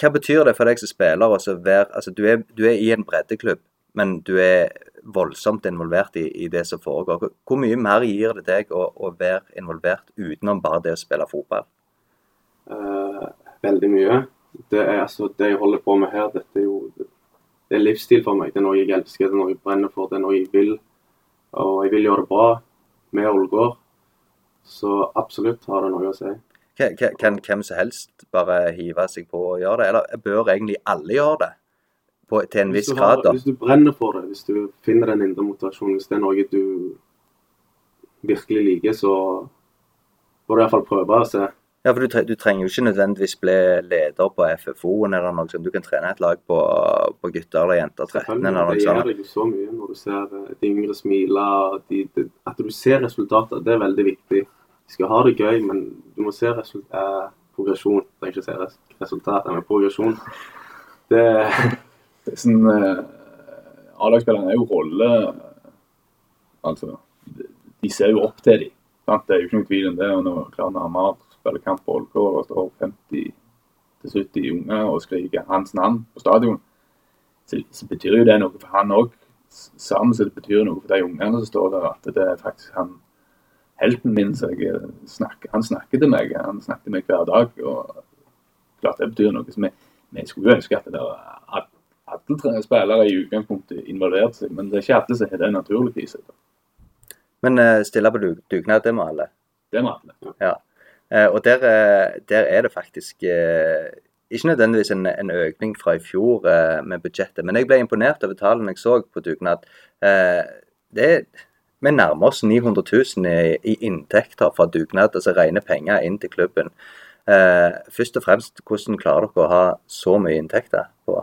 hva betyr det for deg som spiller være altså, du, er, du er i en breddeklubb, men du er voldsomt involvert i, i det som foregår. Hvor- mye mer gir det deg å, å være involvert utenom bare det å spille fotball? Eh, veldig mye. Det er altså det jeg holder på med her, dette er jo det er livsstil for meg. Det er noe jeg elsker, det er noe jeg brenner for, det er noe jeg vil. Og jeg vil gjøre det bra med Ålgård. Så absolutt har det noe å si. Kan, kan- kan hvem som helst bare hive seg på og gjøre det, eller bør egentlig alle gjøre det? På, til en viss grad, da? hvis du brenner for det, hvis du finner den indre motivasjonen, hvis det er noe du virkelig liker, så bør du iallfall prøve å se. Ja, for du, tre, du trenger jo ikke nødvendigvis bli leder på FFO-en eller noe sånt. Du kan trene et lag på, på gutter eller jenter 13 eller noe sånt. Det gjør deg jo så mye når du ser de yngre smile. De, de, at du ser resultater, det er veldig viktig. De skal ha det gøy, men du må se resultat, eh, progresjon. Jeg trenger ikke si res resultat, men progresjon. Det, sånn, eh, A-lagsspillerne er jo rolle Altså, de- ser jo opp til dem. Det er jo ikke noen tvil om det. og Når Klarna Amar spiller kamp på Ålgård og står 50-70 unge og skriker hans navn på stadion, så, så betyr jo det noe for han òg. Sammen så det betyr noe for de ungene som står der, at det er faktisk han helten min som jeg snakker, han snakker til meg. Han snakker til meg hver dag. og klart det betyr noe. Så vi, vi skulle jo ønske at, det var alle spillere i utgangspunktet involverte seg, men det er ikke alle som har det naturlig i seg. Men uh, stille på dug- dugnad, det må alle. Det er vi ja. Uh, og der, uh, der er det faktisk eh, ikke nødvendigvis en, en økning fra i fjor eh, med budsjettet, men jeg ble imponert over tallene jeg så på dugnad. Eh, det vi nærmer oss 900 000 i, i inntekter fra dugnad, altså rene penger inn til klubben. Eh, først og fremst, hvordan klarer dere å ha så mye inntekter på?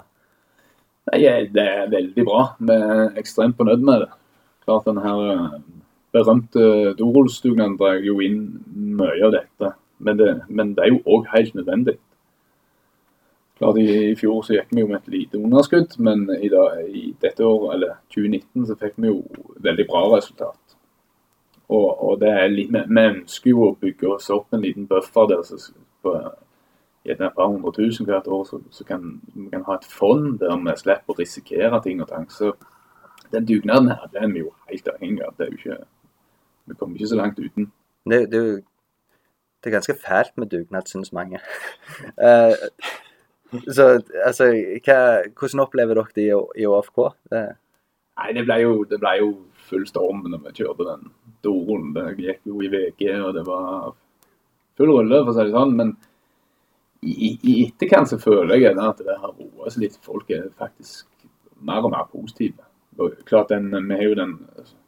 Nei, Det er veldig bra. Vi er ekstremt fornøyd med det. Klart den her eh, berømte Dorolsdugnaden drar jo inn mye av dette. Men det, men det er jo òg helt nødvendig. Klart i, I fjor så gikk vi jo med et lite underskudd, men i, dag, i dette året, eller 2019, så fikk vi jo veldig bra resultat. Og, og det er litt, vi, vi ønsker jo å bygge oss opp en liten buffer der så, på gjerne et par hundre tusen hvert år, så, så kan vi kan ha et fond der vi slipper å risikere ting og tang. Så den dugnaden her, den er vi jo helt avhengig av. Det er jo ikke, vi kommer ikke så langt uten. Det, det, det er ganske fælt med dugnad, syns mange. Eh, så altså, hva, hvordan opplever dere det i, i ÅFK? Det, Nei, det ble jo, det ble jo full storm når vi kjørte den doren. Det gikk jo i VG, og det var full rulle, for å si det sånn. Men i, i, i etterkant så føler jeg gjerne at det har roet seg litt. Folk er faktisk mer og mer positive. Og klart den, Vi har jo den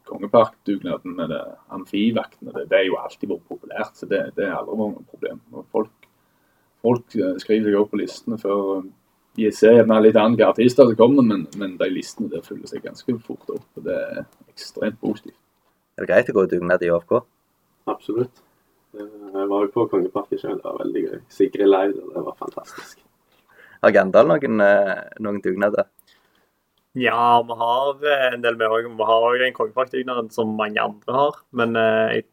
kongeparkdugnaden med det amfivaktene. Det, det er jo alltid vært populært, så det, det er aldri vært noe problem. Og folk, folk eh, skriver seg opp på listene før eh, de ser gjerne litt andre artister som kommer, men, men de listene der fyller seg ganske fort opp. og Det er ekstremt positivt. er det greit å gå dugnad i AFK? Absolutt. Eh, Jeg var jo på Kongeparken selv, det var veldig gøy. Sigrid Leid, og det var fantastisk. Har Gandal noen, eh, noen dugnader? Ja, vi har eh, en del med òg. Vi har òg en kongeparkdugnad som mange andre har. Men jeg,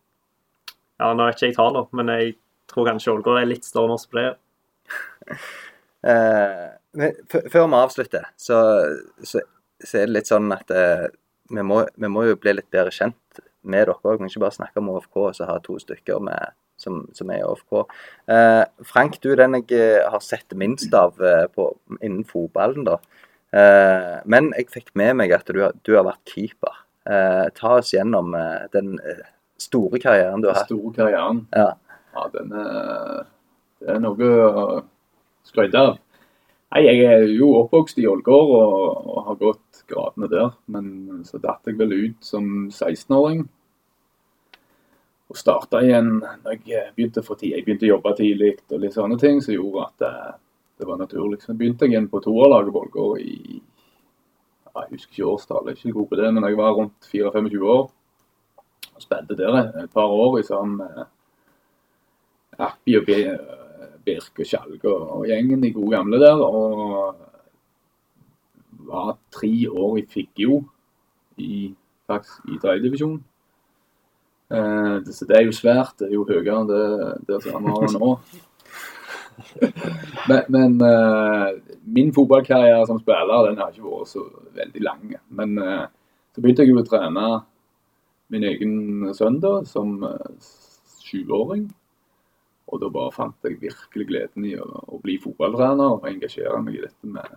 ja, nå vet ikke jeg tallet, men jeg tror kanskje Ålgård er litt større enn oss på det. Eh, før vi avslutter, så, så, så er det litt sånn at eh, vi, må, vi må jo bli litt bedre kjent med dere òg. Vi kan ikke bare snakke om ÅFK og så ha to stykker med, som, som er i ÅFK. Eh, Frank, du er den jeg eh, har sett minst av eh, på, innen fotballen. da. Eh, men jeg fikk med meg at du, har- du har vært keeper. Eh, ta oss gjennom eh, den store karrieren du har hatt. store karrieren, Ja. ja, den er, det er noe å skryte av. Nei, Jeg er jo oppvokst i Ålgård og, og har gått gradene der. Men så datt jeg vel ut som 16-åring. Og starta igjen da jeg begynte, å tid. Jeg begynte å jobbe tidlig og litt sånne ting som gjorde at det, det var naturlig. Så begynte jeg igjen på toerlaget Bolgård i Jeg husker ikke årstallet, ikke god på det, men jeg var rundt 24-25 år. Og spilte der et par år i sånn Appi og Birk og Skjalg og, og gjengen, de gode gamle der. Og var tre år i Figgjo i, faktisk i tredjedivisjon. Eh, det- så det er jo svært. Det er jo høyere enn det, det som han har nå. Men, men eh, min fotballkarriere som spiller den har ikke vært så veldig lang. Men eh, så begynte jeg jo å trene min egen sønn da, som eh, sjuåring. Og da bare fant jeg virkelig gleden i å, å bli fotballtrener og engasjere meg i dette med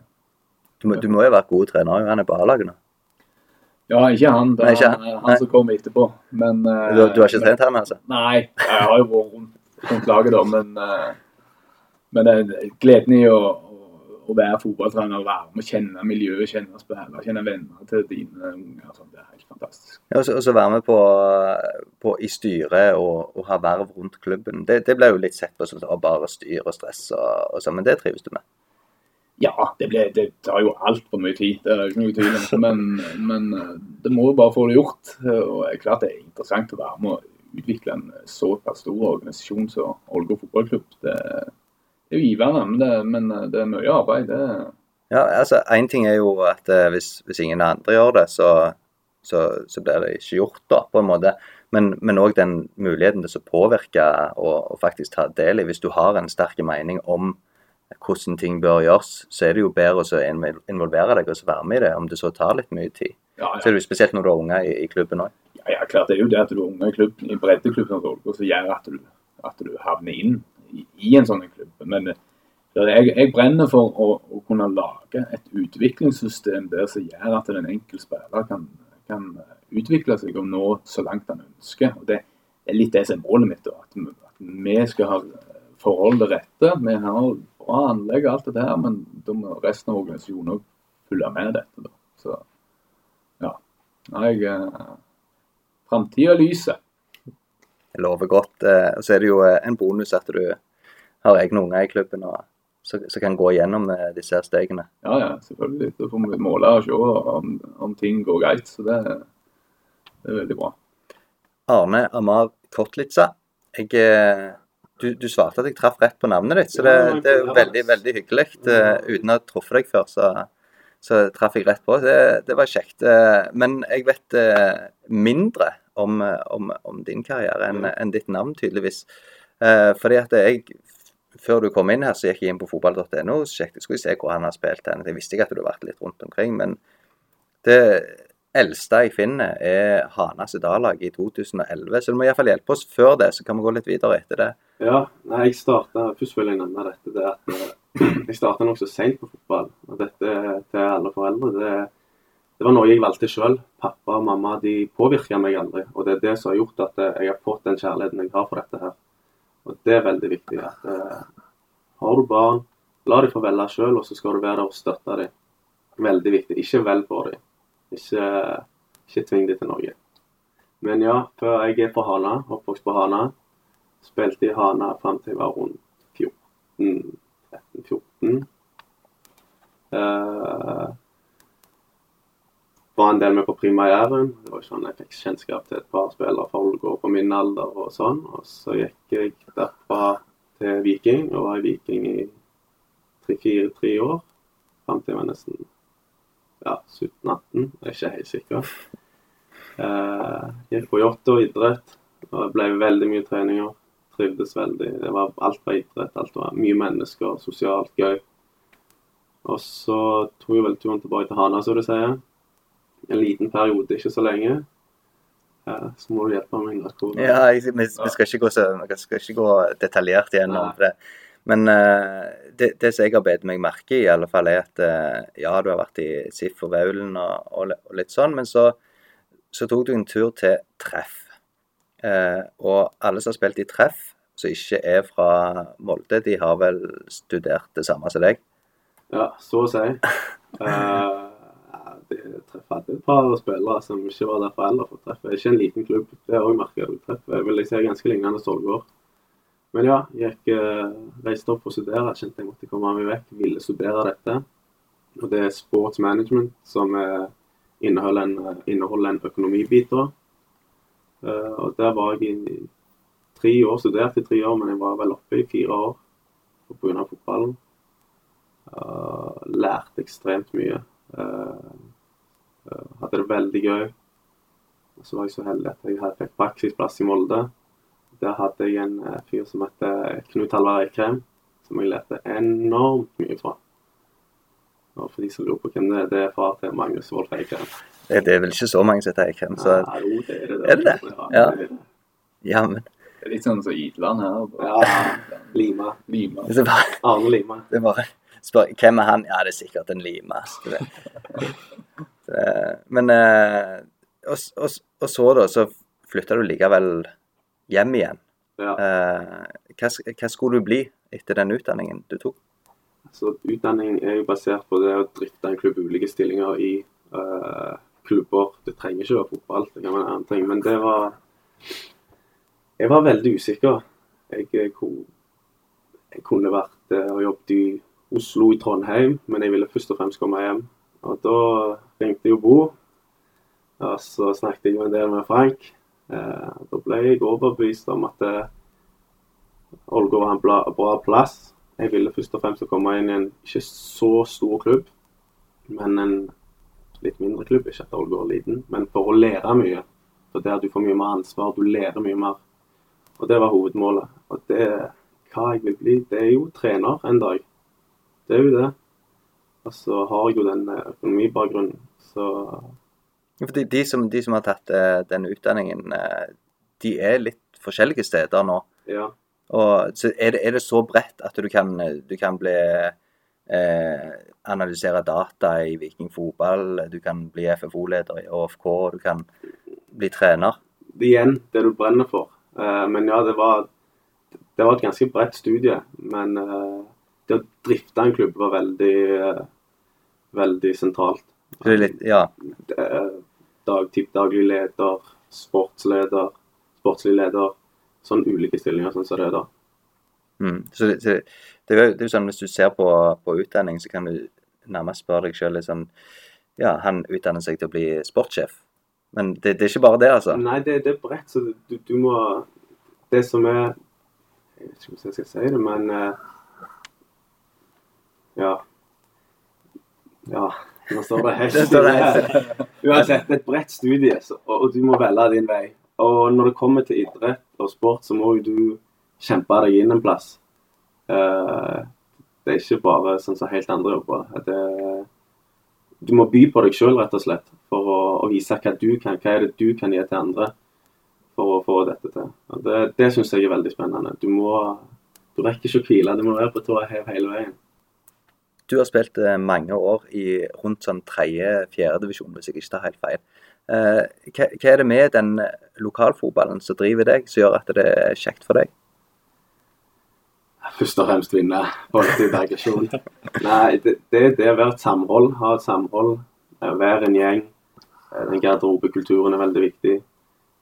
Du, må, du må jo være god trener, han er på A-laget nå. Ja, ikke han. Det er han, han. han som kommer etterpå. Men eh, Du, du har ikke trent han, altså? Nei, jeg har jo vært rundt, rundt laget da, men, eh, men det er gleden i å, å, være fotballtrener, være med, kjenne miljøet, kjenne spillere, kjenne venner til dine unger. Sånn, det er helt fantastisk. Ja, og så- og så være med på, på i styret og, og ha verv rundt klubben. Det, det ble jo litt sett på som sånn, bare styr og stress og, og sånn, men det trives du med? Ja, det, ble, det tar jo altfor mye tid, det er ikke noe tvil om. Men, men eh, det må jo bare få det gjort. Og det er klart det er interessant å være med å utvikle en såpass stor organisasjon som Ålgård fotballklubb. Det, det er jo givende, men det, men det er mye arbeid. Det, Ja, altså, Én ting er jo at eh, hvis, hvis ingen andre gjør det, så, så, så blir det ikke gjort, da, på en måte. Men òg den muligheten til å påvirke og, og faktisk ta del i. Hvis du har en sterk mening om hvordan ting bør gjøres, så er det jo bedre å involvere deg og så være med i det, om det så tar litt mye tid. ja, Så er det jo spesielt når du har unger i, i klubben òg. Ja, ja, klart det er jo det at du er unge i klubben, i breddeklubben som gjør at du, at du havner inn i, i en sånn klubb. Men eh, jeg, jeg brenner for å, å kunne lage et utviklingssystem der som gjør at den enkelte spiller kan, kan utvikle seg og nå så langt han ønsker. Og Det er litt det som er målet mitt. Da, at vi skal ha forhold rette. Vi har bra anlegg og alt det der, men da må resten av organisasjonen òg følge med dette. Da. Så ja. Jeg, eh, Framtida lyser. Det lover godt. eh, så er det jo eh, en bonus at du har egne unger i klubben og så, så kan gå gjennom disse stegene. Ja, ja, selvfølgelig. Da får vi måle og se om, om ting går greit. Så det, det er veldig bra. Arne Amar Kortlitsa. Jeg, du, du svarte at jeg traff rett på navnet ditt, så det, det er veldig veldig hyggelig. Eh, Uten å ha truffet deg før, så, så traff jeg rett på. Det, det var kjekt. Eh, Men jeg vet eh, mindre om, om, om din karriere enn en ditt navn, tydeligvis. Fordi at jeg før du kom inn her, så gikk jeg inn på fotball.no og sjekket, skulle se hvor han har spilt. hen. Jeg visste ikke at du hadde vært litt rundt omkring, men det eldste jeg finner, er Hanas dalag A-lag i 2011. Så du må iallfall hjelpe oss før det, så kan vi gå litt videre etter det. Ja, nei, jeg starta Først vil jeg nevne dette. Det at eh, jeg starta nokså seint på fotball. Og dette til alle foreldre. Det, det var noe jeg valgte sjøl. Pappa og mamma de påvirka meg aldri. Og det er det som har gjort at eh, jeg har fått den kjærligheten jeg har for dette her. Og det er veldig viktig. at uh, Har du barn, la dem få velge sjøl, og så skal du være der og støtte dem. Veldig viktig. Ikke vel for dem. Ikke, ikke tving dem til noe. Men ja, før jeg er fra Hana, oppvokst på Hana. Spilte i Hana fram til jeg var rundt 14, 13-14. Uh, var en del med på Prima Jæren. Det var sånn jeg fikk kjennskap til et par spillere fra Ålgård på min alder og sånn. Og så gikk jeg derfra til Viking, og var i Viking i tre-fire-tre år. Fram til jeg var nesten ja, 17-18, jeg er ikke helt sikker. Uh, gikk på yacht og idrett. Og det ble veldig mye treninger. Trivdes veldig. Det var alt var idrett. Alt var mye mennesker, sosialt gøy. Og så tok jeg vel turen tilbake til Hana, som du sier. En liten periode, ikke så lenge. Så må du hjelpe meg hvor Ja, vi, vi, skal ikke gå så, skal ikke gå detaljert igjennom Nei. det. Men uh, det, det som jeg har bedt meg merke i, i alle fall er at uh, ja, du har vært i SIF og Vaulen og, og litt sånn, men så, så tok du en tur til Treff. Eh, og alle som har spilt i Treff, som ikke er fra Molde, de har vel studert det samme som deg? Ja, så å si. Eh, ja, det treff hadde et par spillere som ikke var der for alder for treff. treffe. er ikke en liten klubb. Det er òg merka ut treff. Jeg vil si ganske lignende solgård. Men ja, jeg gikk, eh, reiste opp for å studere. Jeg kjente jeg måtte komme meg vekk. Ville studere dette. Og det er sports management, som eh, inneholder en, eh, inneholder en økonomibit. da. Eh, og der var jeg i tre år, studerte i tre år, men jeg var vel oppe i fire år pga. fotballen. Uh, lærte ekstremt mye. Uh, hadde det veldig gøy. Og så var jeg så heldig at jeg fikk praksisplass i Molde. Der hadde jeg en fyr som het Knut Halvard Eikrem, som jeg lærte enormt mye fra. Og for de som lurer på hvem det er, det er far til Magnus Wolff Eikrem. Det, det er vel ikke så mange som heter Eikrem, så Ja, jo, det er det. Er det det? Ja. er det. ja, men Det er litt sånn som Idland her. Ja, Lima. Lima. Arne Lima. det er bare spør, Hvem er han? Ja, det er sikkert en Lima. Eh, Men eh, og, og, og så, da, så flytta du likevel hjem igjen. Ja. Eh, Hva, hva skulle du bli etter den utdanningen du tok? Så utdanning er jo basert på det å drifte en klubb ulike stillinger i eh, klubber. Det trenger ikke å være fotball, det kan være en annen ting. Men det var Jeg var veldig usikker. Jeg, kunne, jeg kunne vært eh, og jobbet i Oslo, i Trondheim, men jeg ville først og fremst komme hjem. Og da ringte jeg Bo, og så snakket jeg en del med Frank. Eh, da ble jeg overbevist om at eh, Ålgård var en bra plass. Jeg ville først og fremst komme inn i en ikke så stor klubb, men en litt mindre klubb. Ikke at Ålgård er liten, men for å lære mye. For der du får mye mer ansvar, du lærer mye mer. Og det var hovedmålet. Og det, hva jeg vil bli, det er jo trener en dag. Det er jo det. Og så har jeg jo den eh, økonomibakgrunnen, så Fordi de som, de som har tatt denne den utdanningen, eh, de er litt forskjellige steder nå. ja. Og så er det, er det så bredt at du kan, du kan bli eh, analysere data i Viking fotball, du kan bli FFO-leder i AFK, du kan bli trener. det er igjen det du brenner for. Eh, men ja, det var, det var et ganske bredt studie. Men eh, det å drifte en klubb var veldig, eh, veldig sentralt. Litt, ja, Det dag, typ daglig leder, sportsleder, sportslig leder. Sånn ulike stillinger, sånn som det er da. mm. Så det, så det, det er jo sånn hvis du ser på, på utdanning, så kan du nærmest spørre deg sjøl sånn Ja, han utdanner seg til å bli sportssjef. Men det, det er ikke bare det, altså. Nei, det, det er bredt, så du, du må Det som er Jeg vet ikke hvordan jeg skal si det, men eh, Ja. Ja, nå står det helt stille. Uansett, et bredt studie, så, og, og du må velge din vei. Og når det kommer til idrett og sport, så må jo du kjempe deg inn en plass. Eh, det er ikke bare sånn som helt andre jobber. Det, du må by på deg sjøl, rett og slett, for å, å vise hva du kan. Hva er det du kan gi til andre for å få dette til. Og det det syns jeg er veldig spennende. Du må Du rekker ikke å hvile, du må være på tå hev hele veien. Du har spilt eh, mange år i rundt sånn tredje-fjerde divisjon, hvis jeg ikke tar helt feil. Eh, hva, hva er det med den lokalfotballen som driver deg, som gjør at det er kjekt for deg? Først og fremst vinne. Nei, det, det det å være et samhold. Ha et samhold. eh, Være en gjeng. Eh, Den garderobekulturen er veldig viktig.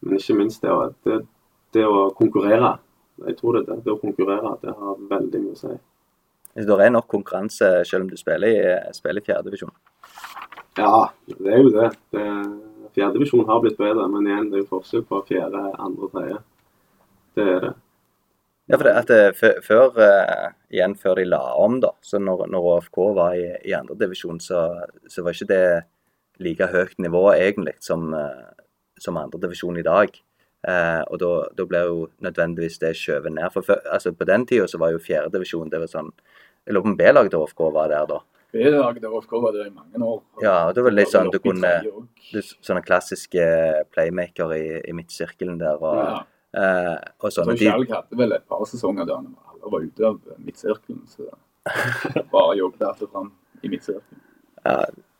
Men ikke minst det å, det, det å konkurrere. Jeg tror det det. Det å konkurrere det har veldig mye å si. Det er nok konkurranse selv om du spiller i, spiller i fjerdedivisjon. Ja, det er jo det. det Fjerdedivisjon har blitt bedre, men igjen, det er jo forskjell på fjerde, andre tredje. Det er det. Ja, for det, at det, før, eh, igjen før de la om, da, så når, når ÅFK var i, i andredivisjon, så, så var ikke det like høyt nivå egentlig som, uh, som andredivisjon i dag. Uh, og da, da ble jo nødvendigvis det skjøvet ned. For for altså På den tida så var jo fjerdedivisjon sånn Jeg lurer på om B-laget til ÅFK var der da. B-laget OFK var der i mange år. Ja, og det var litt sånn du kunne Sånne klassiske playmaker i, i midtsirkelen der. og, Ja. Eh, og sånne. De, Skjalg hadde vel et par sesonger der han alle var ute av midtsirkelen. Så bare jobbet etter fram i midtsirkelen. ja,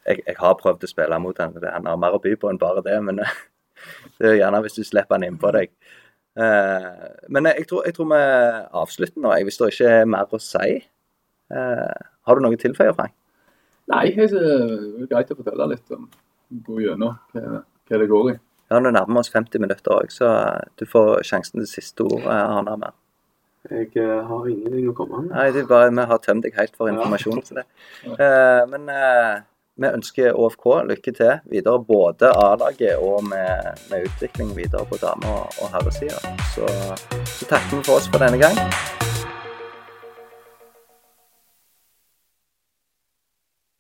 jeg, jeg har prøvd å spille mot han, han har mer å by på enn bare det. Men det er gjerne hvis du slipper han innpå deg. Eh, men jeg tror, jeg tror vi avslutter nå, hvis det ikke er mer å si. Eh, har du noe å tilføye, Frank? Nei, det er greit å fortelle litt om gå gjennom hva, hva det går i. Ja, Nå nærmer vi oss 50 minutter òg, så du får sjansen til siste ord. eh, Arne, med. Jeg eh, har ingenting å komme med. Nei, det er bare, Vi har tømt deg helt for informasjon. til det. Eh, men eh, vi ønsker ÅFK lykke til videre, både A-laget og med, med utvikling videre på dame- og, og herresida. Så, så takker vi for oss for denne gang.